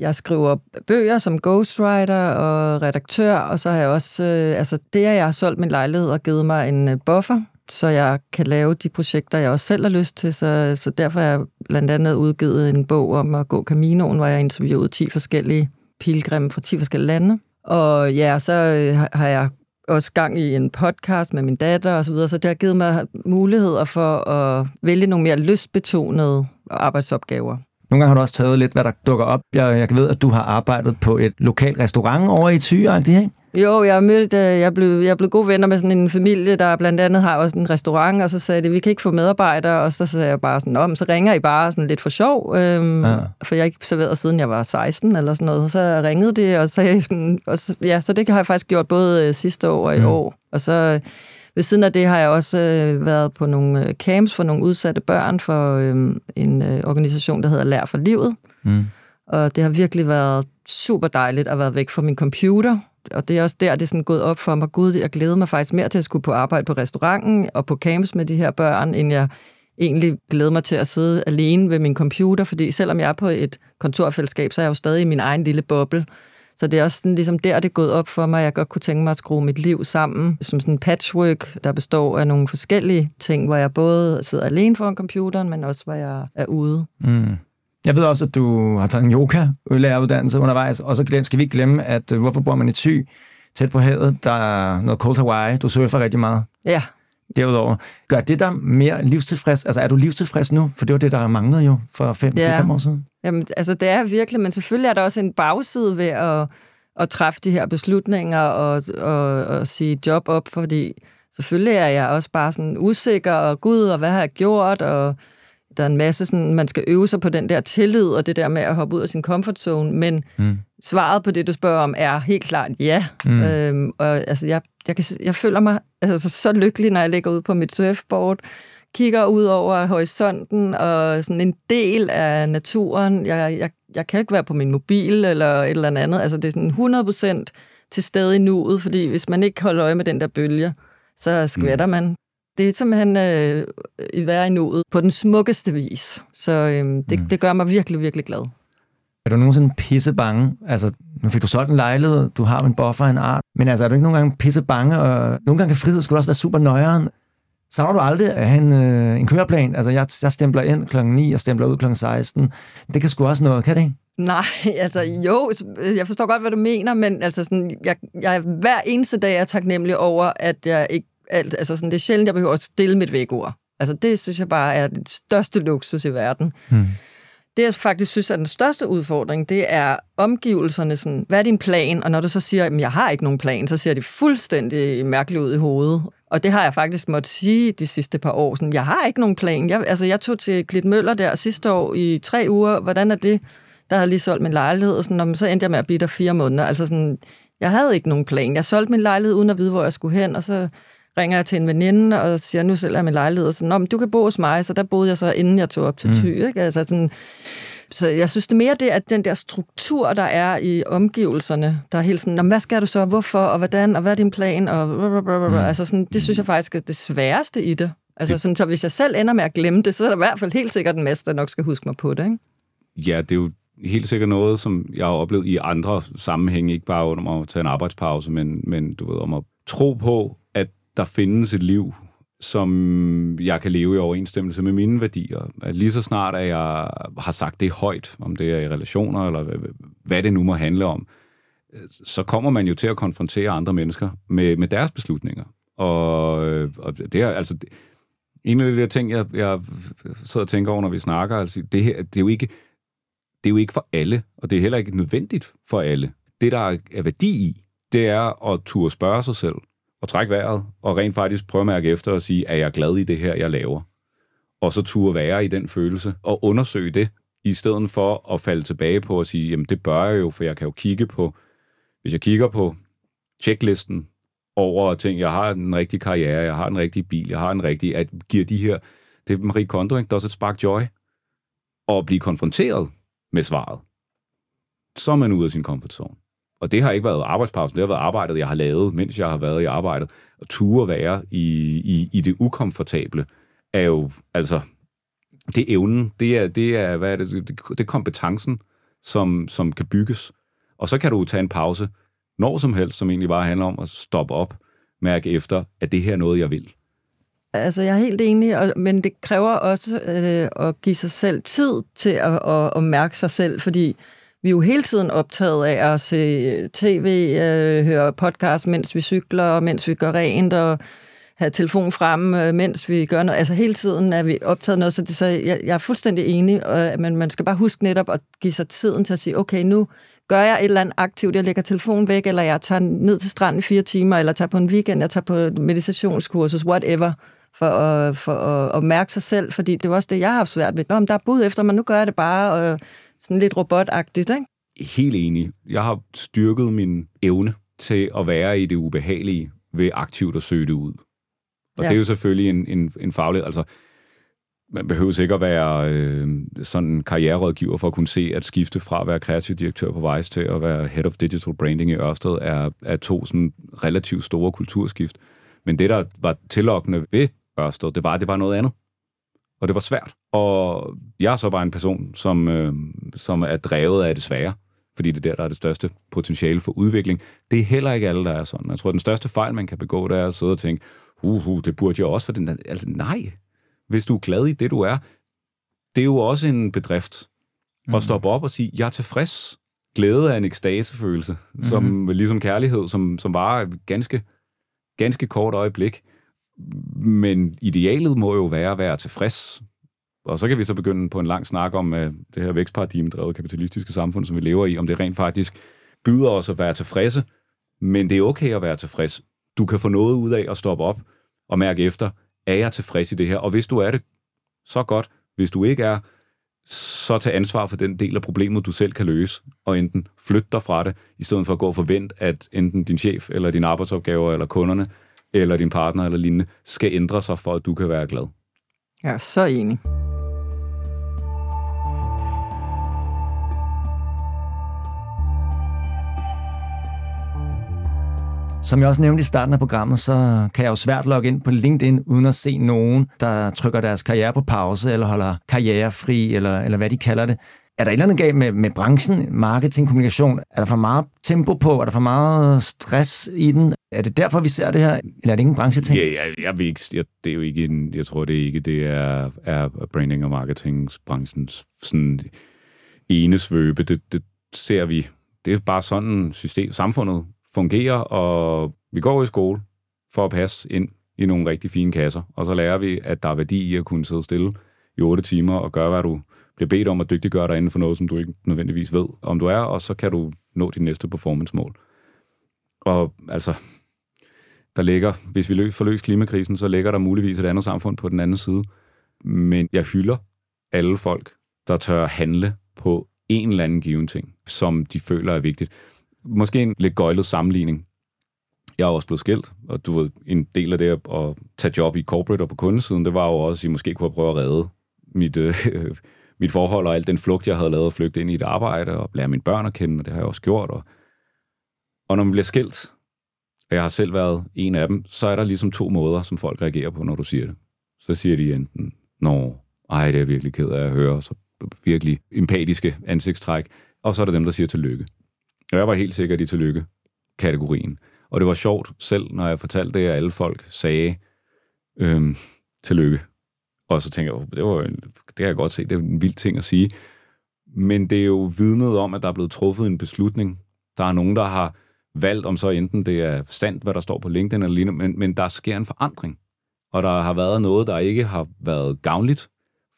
Jeg skriver bøger som ghostwriter og redaktør, og så har jeg også, øh, altså det, at jeg har solgt min lejlighed og givet mig en øh, buffer, så jeg kan lave de projekter, jeg også selv har lyst til. Så, så derfor har jeg blandt andet udgivet en bog om at gå Caminoen, hvor jeg interviewede 10 forskellige pilgrimme fra 10 forskellige lande. Og ja, så øh, har jeg også gang i en podcast med min datter og så videre, så det har givet mig muligheder for at vælge nogle mere lystbetonede arbejdsopgaver. Nogle gange har du også taget lidt, hvad der dukker op. Jeg, jeg ved, at du har arbejdet på et lokalt restaurant over i Thy, ikke? Jo, jeg, mødte, øh, jeg, blev, jeg blev gode venner med sådan en familie, der blandt andet har også en restaurant, og så sagde de, vi kan ikke få medarbejdere, og så sagde jeg bare sådan, om, så ringer I bare sådan lidt for sjov, øhm, ja. for jeg har ikke serveret siden jeg var 16 eller sådan noget, så ringede de og sagde sådan, og så, ja, så det har jeg faktisk gjort både øh, sidste år og i mm. år, og så ved siden af det har jeg også øh, været på nogle øh, camps for nogle udsatte børn for øh, en øh, organisation, der hedder Lær for Livet. Mm. Og det har virkelig været super dejligt at være væk fra min computer. Og det er også der, det er sådan gået op for mig. Gud, jeg glæder mig faktisk mere til at skulle på arbejde på restauranten og på camps med de her børn, end jeg egentlig glæder mig til at sidde alene ved min computer, fordi selvom jeg er på et kontorfællesskab, så er jeg jo stadig i min egen lille boble. Så det er også sådan, ligesom der, det er gået op for mig, at jeg godt kunne tænke mig at skrue mit liv sammen som sådan en patchwork, der består af nogle forskellige ting, hvor jeg både sidder alene foran computeren, men også hvor jeg er ude. Mm. Jeg ved også, at du har taget en yoga-læreruddannelse undervejs, og så skal vi ikke glemme, at øh, hvorfor bor man i Thy, tæt på havet, der er noget cold Hawaii, du surfer rigtig meget. Ja. Derudover, gør det dig mere livstilfreds? Altså er du livstilfreds nu? For det var det, der manglede jo for fem, ja. fem år siden. Jamen, altså det er virkelig, men selvfølgelig er der også en bagside ved at, at træffe de her beslutninger og, og, og sige job op, fordi selvfølgelig er jeg også bare sådan usikker, og gud, og hvad har jeg gjort, og der er en masse sådan, man skal øve sig på den der tillid, og det der med at hoppe ud af sin comfort zone, men mm. svaret på det, du spørger om, er helt klart ja. Mm. Øhm, og altså, jeg, jeg, kan, jeg føler mig altså, så lykkelig, når jeg ligger ud på mit surfboard, kigger ud over horisonten og sådan en del af naturen. Jeg, jeg, jeg kan ikke være på min mobil eller et eller andet. Altså, det er sådan 100% til stede i nuet, fordi hvis man ikke holder øje med den der bølge, så skvætter mm. man. Det er simpelthen øh, i være i nuet på den smukkeste vis. Så øh, det, mm. det gør mig virkelig, virkelig glad. Er du nogensinde pisse bange? Altså, nu fik du solgt en lejlighed, du har en buffer en art, men altså, er du ikke nogen gange pisse bange? Og nogle gange kan frihed skulle også være super nøjeren. Savner du aldrig at have en, øh, en køreplan? Altså, jeg, jeg stempler ind klokken 9 og stempler ud klokken 16. Det kan sgu også noget, kan det ikke? Nej, altså jo, jeg forstår godt, hvad du mener, men altså sådan, jeg, jeg hver eneste dag er taknemmelig over, at jeg ikke alt, altså sådan, det er sjældent, jeg behøver at stille mit vækord. Altså det synes jeg bare er det største luksus i verden. Hmm. Det, jeg faktisk synes er den største udfordring, det er omgivelserne. Sådan, hvad er din plan? Og når du så siger, at jeg har ikke nogen plan, så ser det fuldstændig mærkeligt ud i hovedet. Og det har jeg faktisk måttet sige de sidste par år. Sådan, jeg har ikke nogen plan. Jeg, altså, jeg tog til Glit Møller der sidste år i tre uger. Hvordan er det? Der havde lige solgt min lejlighed, og sådan, så endte jeg med at blive der fire måneder. Altså sådan, jeg havde ikke nogen plan. Jeg solgte min lejlighed uden at vide, hvor jeg skulle hen, og så ringer jeg til en veninde og siger, nu selv er min lejlighed. Og så, Nå, men du kan bo hos mig, så der boede jeg så, inden jeg tog op til mm. Thy. Ikke? Altså sådan, så jeg synes det mere det, at den der struktur, der er i omgivelserne, der er helt sådan, hvad skal du så, hvorfor, og hvordan, og hvad er din plan, og mm. altså sådan, det synes jeg faktisk er det sværeste i det. Altså sådan, så hvis jeg selv ender med at glemme det, så er der i hvert fald helt sikkert en masse, der nok skal huske mig på det. Ikke? Ja, det er jo helt sikkert noget, som jeg har oplevet i andre sammenhænge, ikke bare under at tage en arbejdspause, men, men du ved, om at tro på, der findes et liv, som jeg kan leve i overensstemmelse med mine værdier. At lige så snart, at jeg har sagt det højt, om det er i relationer, eller hvad det nu må handle om, så kommer man jo til at konfrontere andre mennesker med, med deres beslutninger. Og, øh, og det er altså... Det, en af de der ting, jeg, jeg sidder og tænker over, når vi snakker, altså, det, her, det er jo ikke det er jo ikke for alle, og det er heller ikke nødvendigt for alle. Det, der er værdi i, det er at turde spørge sig selv, og trække vejret, og rent faktisk prøve at mærke efter og sige, er jeg glad i det her, jeg laver? Og så turde være i den følelse, og undersøge det, i stedet for at falde tilbage på at sige, jamen det bør jeg jo, for jeg kan jo kigge på, hvis jeg kigger på checklisten over ting, jeg har en rigtig karriere, jeg har en rigtig bil, jeg har en rigtig, at giver de her, det er Marie Kondo, ikke? Does it spark joy? Og blive konfronteret med svaret, så er man ude af sin komfortzone. Og det har ikke været arbejdspausen, det har været arbejdet, jeg har lavet, mens jeg har været i arbejdet. Og ture være i, i, i det ukomfortable er jo, altså, det er evnen, det er, det er, hvad er det, det, det er kompetencen, som, som kan bygges. Og så kan du tage en pause, når som helst, som egentlig bare handler om at stoppe op, mærke efter, at det her er noget, jeg vil. Altså, jeg er helt enig, og, men det kræver også øh, at give sig selv tid til at, at, at mærke sig selv, fordi vi er jo hele tiden optaget af at se øh, tv, øh, høre podcast, mens vi cykler, mens vi gør rent, og have telefon frem, øh, mens vi gør noget. Altså hele tiden er vi optaget noget, så, det, så jeg, jeg er fuldstændig enig, øh, men man skal bare huske netop at give sig tiden til at sige, okay, nu gør jeg et eller andet aktivt, jeg lægger telefonen væk, eller jeg tager ned til stranden i fire timer, eller tager på en weekend, jeg tager på meditationskursus, whatever for at, for at, at mærke sig selv, fordi det er også det, jeg har haft svært ved. Nå, men der er bud efter men nu gør jeg det bare og sådan lidt robotagtigt, ikke? Helt enig. Jeg har styrket min evne til at være i det ubehagelige ved aktivt at søge det ud. Og ja. det er jo selvfølgelig en, en, en faglig... Altså, man behøver sikkert være øh, sådan en karriererådgiver for at kunne se, at skifte fra at være kreativ direktør på Vice til at være Head of Digital Branding i Ørsted er, er to sådan relativt store kulturskift. Men det, der var tillokkende ved Ørsted, det var, at det var noget andet. Og det var svært. Og jeg er så bare en person, som, øh, som er drevet af det svære, fordi det er der, der er det største potentiale for udvikling. Det er heller ikke alle, der er sådan. Jeg tror, at den største fejl, man kan begå, det er at sidde og tænke, uh, uh det burde jeg også, for den altså, nej. Hvis du er glad i det, du er, det er jo også en bedrift mm. at stoppe op og sige, jeg er tilfreds. Glæde er en ekstasefølelse, mm. som mm-hmm. ligesom kærlighed, som, som var ganske, ganske kort øjeblik. Men idealet må jo være at være tilfreds. Og så kan vi så begynde på en lang snak om uh, det her vækstparadigme-drevet kapitalistiske samfund, som vi lever i, om det rent faktisk byder os at være tilfredse. Men det er okay at være tilfreds. Du kan få noget ud af at stoppe op og mærke efter, er jeg tilfreds i det her? Og hvis du er det, så godt. Hvis du ikke er, så tag ansvar for den del af problemet, du selv kan løse, og enten flytte dig fra det, i stedet for at gå og forvente, at enten din chef, eller dine arbejdsopgaver, eller kunderne eller din partner eller lignende, skal ændre sig for, at du kan være glad. Jeg er så enig. Som jeg også nævnte i starten af programmet, så kan jeg jo svært logge ind på LinkedIn, uden at se nogen, der trykker deres karriere på pause, eller holder karrierefri, eller, eller hvad de kalder det. Er der et eller andet galt med, med branchen, marketing, kommunikation? Er der for meget tempo på? Er der for meget stress i den? Er det derfor, vi ser det her? Eller er det ikke en brancheting? Ja, jeg, jeg, ved ikke, jeg, det er jo ikke en, jeg tror det er ikke, det er, er branding og marketingsbranchens sådan ene svøbe. Det, det ser vi. Det er bare sådan, system, samfundet fungerer, og vi går i skole for at passe ind i nogle rigtig fine kasser, og så lærer vi, at der er værdi i at kunne sidde stille i otte timer og gøre, hvad du bliver bedt om at dygtiggøre dig inden for noget, som du ikke nødvendigvis ved, om du er, og så kan du nå dit næste performance-mål. Og altså, der ligger, hvis vi får løst klimakrisen, så ligger der muligvis et andet samfund på den anden side. Men jeg hylder alle folk, der tør handle på en eller anden given ting, som de føler er vigtigt. Måske en lidt gøjlet sammenligning. Jeg er også blevet skilt, og du ved, en del af det at tage job i corporate og på kundesiden, det var jo også, at I måske kunne have prøve at redde mit, øh, mit forhold og alt den flugt, jeg havde lavet at flygte ind i et arbejde og lære mine børn at kende, og det har jeg også gjort. Og, og når man bliver skilt, og jeg har selv været en af dem, så er der ligesom to måder, som folk reagerer på, når du siger det. Så siger de enten, nå, ej, det er jeg virkelig ked af at høre, så virkelig empatiske ansigtstræk. Og så er der dem, der siger tillykke. Og jeg var helt sikkert i tillykke-kategorien. Og det var sjovt selv, når jeg fortalte det, at alle folk sagde øhm, tillykke. Og så tænker jeg, det, var en, det kan jeg godt se, det er en vild ting at sige. Men det er jo vidnet om, at der er blevet truffet en beslutning. Der er nogen, der har valgt, om så enten det er sandt, hvad der står på LinkedIn eller lignende, men, men der sker en forandring. Og der har været noget, der ikke har været gavnligt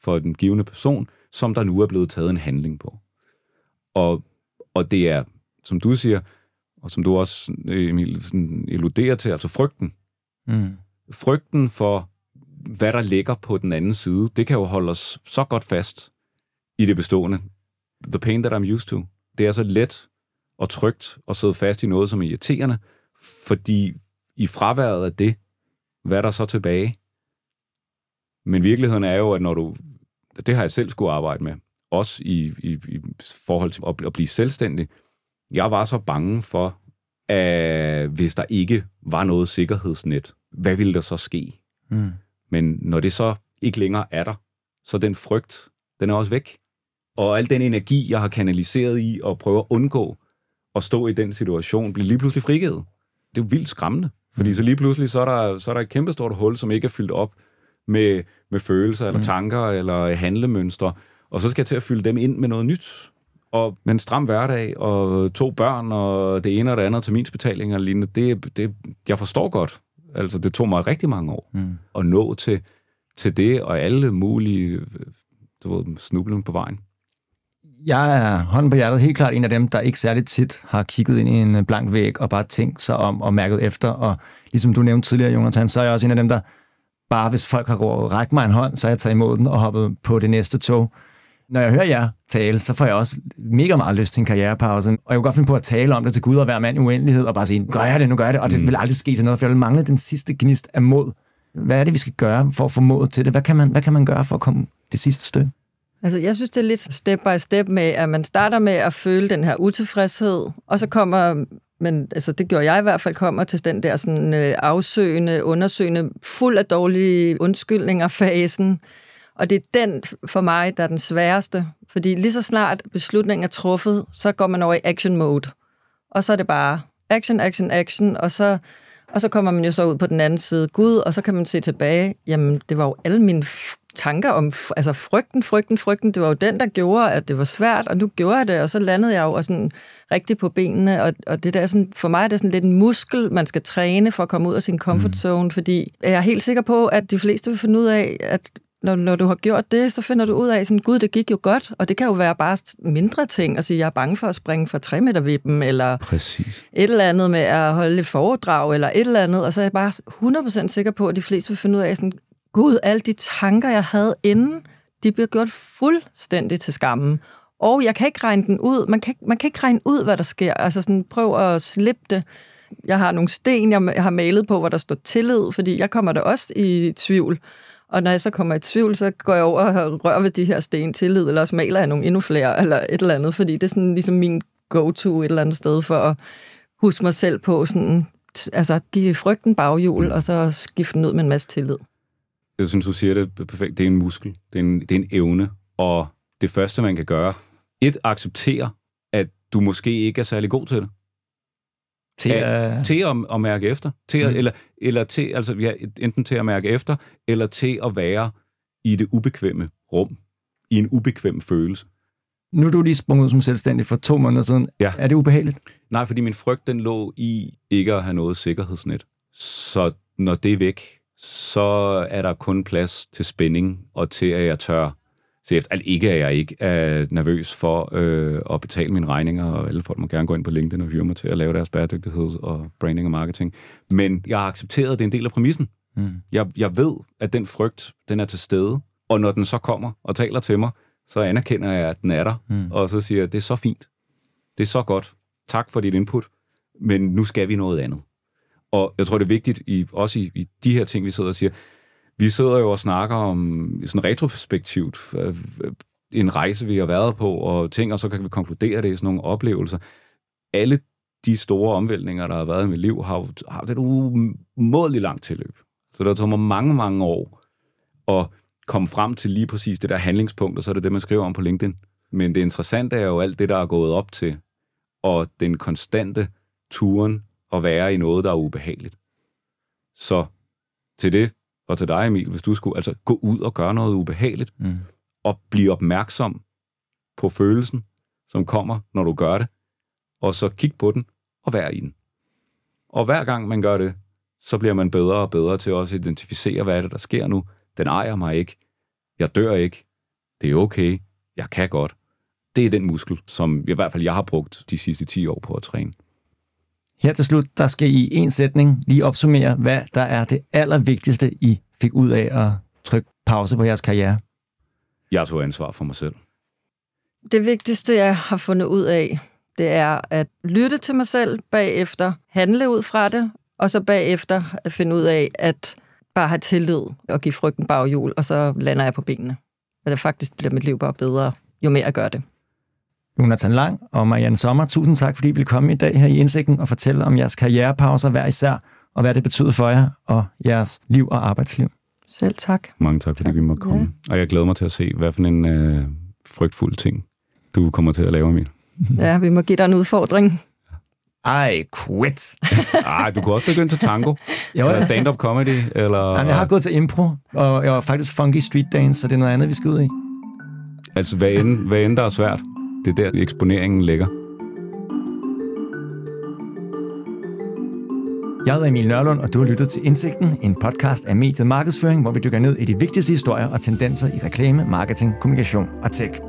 for den givende person, som der nu er blevet taget en handling på. Og, og det er, som du siger, og som du også, Emil, eluderer til, altså frygten. Mm. Frygten for, hvad der ligger på den anden side, det kan jo holde os så godt fast i det bestående. The pain that I'm used to. Det er så let og trygt at sidde fast i noget, som er irriterende, fordi i fraværet af det, hvad er der så tilbage? Men virkeligheden er jo, at når du, det har jeg selv skulle arbejde med, også i, i, i forhold til at, at blive selvstændig. Jeg var så bange for, at hvis der ikke var noget sikkerhedsnet, hvad ville der så ske? Mm. Men når det så ikke længere er der, så den frygt, den er også væk. Og al den energi, jeg har kanaliseret i at prøve at undgå at stå i den situation, bliver lige pludselig frigivet. Det er jo vildt skræmmende. Fordi mm. så lige pludselig, så er, der, så er der et kæmpestort hul, som ikke er fyldt op med, med følelser, eller mm. tanker, eller handlemønstre. Og så skal jeg til at fylde dem ind med noget nyt. Og med en stram hverdag, og to børn, og det ene og det andet terminsbetaling og lignende, det, det, jeg forstår godt. Altså, det tog mig rigtig mange år mm. at nå til, til det, og alle mulige du ved, snublen på vejen. Jeg er hånden på hjertet helt klart en af dem, der ikke særligt tit har kigget ind i en blank væg og bare tænkt sig om og mærket efter. Og ligesom du nævnte tidligere, Jonathan, så er jeg også en af dem, der bare hvis folk har rækket mig en hånd, så jeg taget imod den og hoppet på det næste tog. Når jeg hører jer tale, så får jeg også mega meget lyst til en karrierepause. Og jeg kunne godt finde på at tale om det til Gud og være mand i uendelighed, og bare sige, gør jeg det, nu gør jeg det, og det mm. vil aldrig ske til noget, for jeg vil mangle den sidste gnist af mod. Hvad er det, vi skal gøre for at få mod til det? Hvad kan man, hvad kan man gøre for at komme det sidste stykke? Altså, jeg synes, det er lidt step by step med, at man starter med at føle den her utilfredshed, og så kommer men altså, det gjorde jeg i hvert fald, kommer til den der sådan, øh, afsøgende, undersøgende, fuld af dårlige undskyldninger fasen. Og det er den for mig, der er den sværeste. Fordi lige så snart beslutningen er truffet, så går man over i action mode. Og så er det bare action, action, action, og så, og så kommer man jo så ud på den anden side. Gud, og så kan man se tilbage, jamen det var jo alle mine tanker om altså frygten, frygten, frygten. Det var jo den, der gjorde, at det var svært, og nu gjorde jeg det, og så landede jeg jo sådan rigtig på benene. Og, og det der sådan, for mig er det sådan lidt en muskel, man skal træne for at komme ud af sin comfort mm. zone, mm. fordi jeg er helt sikker på, at de fleste vil finde ud af, at når, når du har gjort det, så finder du ud af, sådan, gud, det gik jo godt, og det kan jo være bare mindre ting, at sige, jeg er bange for at springe fra 3 meter vippen, eller Præcis. et eller andet med at holde et foredrag, eller et eller andet, og så er jeg bare 100% sikker på, at de fleste vil finde ud af, sådan, gud, alle de tanker, jeg havde inden, de bliver gjort fuldstændig til skammen. Og jeg kan ikke regne den ud. Man kan, man kan ikke regne ud, hvad der sker. Altså sådan, prøv at slippe det. Jeg har nogle sten, jeg har malet på, hvor der står tillid, fordi jeg kommer der også i tvivl. Og når jeg så kommer i tvivl, så går jeg over og rører ved de her sten tillid, eller også maler jeg nogle endnu flere, eller et eller andet, fordi det er sådan ligesom min go-to et eller andet sted for at huske mig selv på sådan, altså give frygten baghjul, og så skifte den ud med en masse tillid. Jeg synes, du siger det perfekt, det er en muskel, det er en, det er en evne, og det første, man kan gøre, et, acceptere, at du måske ikke er særlig god til det. Til, at, til at, at mærke efter. Til at, mm. eller, eller til, altså, ja, enten til at mærke efter, eller til at være i det ubekvemme rum, i en ubekvem følelse. Nu er du lige sprunget ud som selvstændig for to måneder siden. Ja. Er det ubehageligt? Nej, fordi min frygt, den lå i ikke at have noget sikkerhedsnet. Så når det er væk, så er der kun plads til spænding og til, at jeg tør efter. Altså ikke, at jeg ikke er nervøs for øh, at betale mine regninger, og alle folk må gerne gå ind på LinkedIn og hyre mig til at lave deres bæredygtighed og branding og marketing. Men jeg har accepteret, at det er en del af præmissen. Mm. Jeg, jeg ved, at den frygt, den er til stede, og når den så kommer og taler til mig, så anerkender jeg, at den er der, mm. og så siger jeg, det er så fint. Det er så godt. Tak for dit input, men nu skal vi noget andet. Og jeg tror, det er vigtigt, i, også i, i de her ting, vi sidder og siger, vi sidder jo og snakker om sådan retrospektivt øh, øh, en rejse, vi har været på, og ting, og så kan vi konkludere det i sådan nogle oplevelser. Alle de store omvæltninger, der har været i mit liv, har, har det et umådeligt langt tilløb. Så det tager mig mange, mange år at komme frem til lige præcis det der handlingspunkt, og så er det det, man skriver om på LinkedIn. Men det interessante er jo alt det, der er gået op til, og den konstante turen at være i noget, der er ubehageligt. Så til det, og til dig Emil, hvis du skulle altså gå ud og gøre noget ubehageligt, mm. og blive opmærksom på følelsen, som kommer, når du gør det, og så kig på den og vær i den. Og hver gang man gør det, så bliver man bedre og bedre til også at identificere, hvad er det, der sker nu. Den ejer mig ikke. Jeg dør ikke. Det er okay. Jeg kan godt. Det er den muskel, som i hvert fald jeg har brugt de sidste 10 år på at træne. Her til slut, der skal I en sætning lige opsummere, hvad der er det allervigtigste, I fik ud af at trykke pause på jeres karriere. Jeg tog ansvar for mig selv. Det vigtigste, jeg har fundet ud af, det er at lytte til mig selv, bagefter handle ud fra det, og så bagefter at finde ud af, at bare have tillid og give frygten baghjul, og så lander jeg på benene. Og det faktisk bliver mit liv bare bedre, jo mere jeg gør det. Jonathan Lang og Marianne Sommer, tusind tak, fordi I vil komme i dag her i Indsigten og fortælle om jeres karrierepauser hver især, og hvad det betyder for jer og jeres liv og arbejdsliv. Selv tak. Mange tak, fordi tak. vi måtte komme. Ja. Og jeg glæder mig til at se, hvad for en øh, frygtfuld ting, du kommer til at lave, Emil. Ja, vi må give dig en udfordring. I quit. Ej, du kunne også begynde til tango. jo, eller stand-up comedy. Eller... Jamen, jeg har gået til impro, og jeg var faktisk funky street dance, så det er noget andet, vi skal ud i. Altså, hvad end, hvad end der er svært, det er der, eksponeringen ligger. Jeg hedder Emil Nørlund, og du har lyttet til Indsigten, en podcast af mediet markedsføring, hvor vi dykker ned i de vigtigste historier og tendenser i reklame, marketing, kommunikation og tech.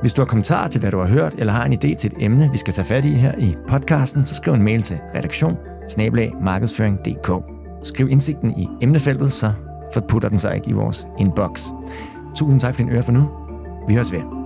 Hvis du har kommentarer til, hvad du har hørt, eller har en idé til et emne, vi skal tage fat i her i podcasten, så skriv en mail til redaktion Skriv indsigten i emnefeltet, så forputter den sig ikke i vores inbox. Tusind tak for din øre for nu. Vi høres ved.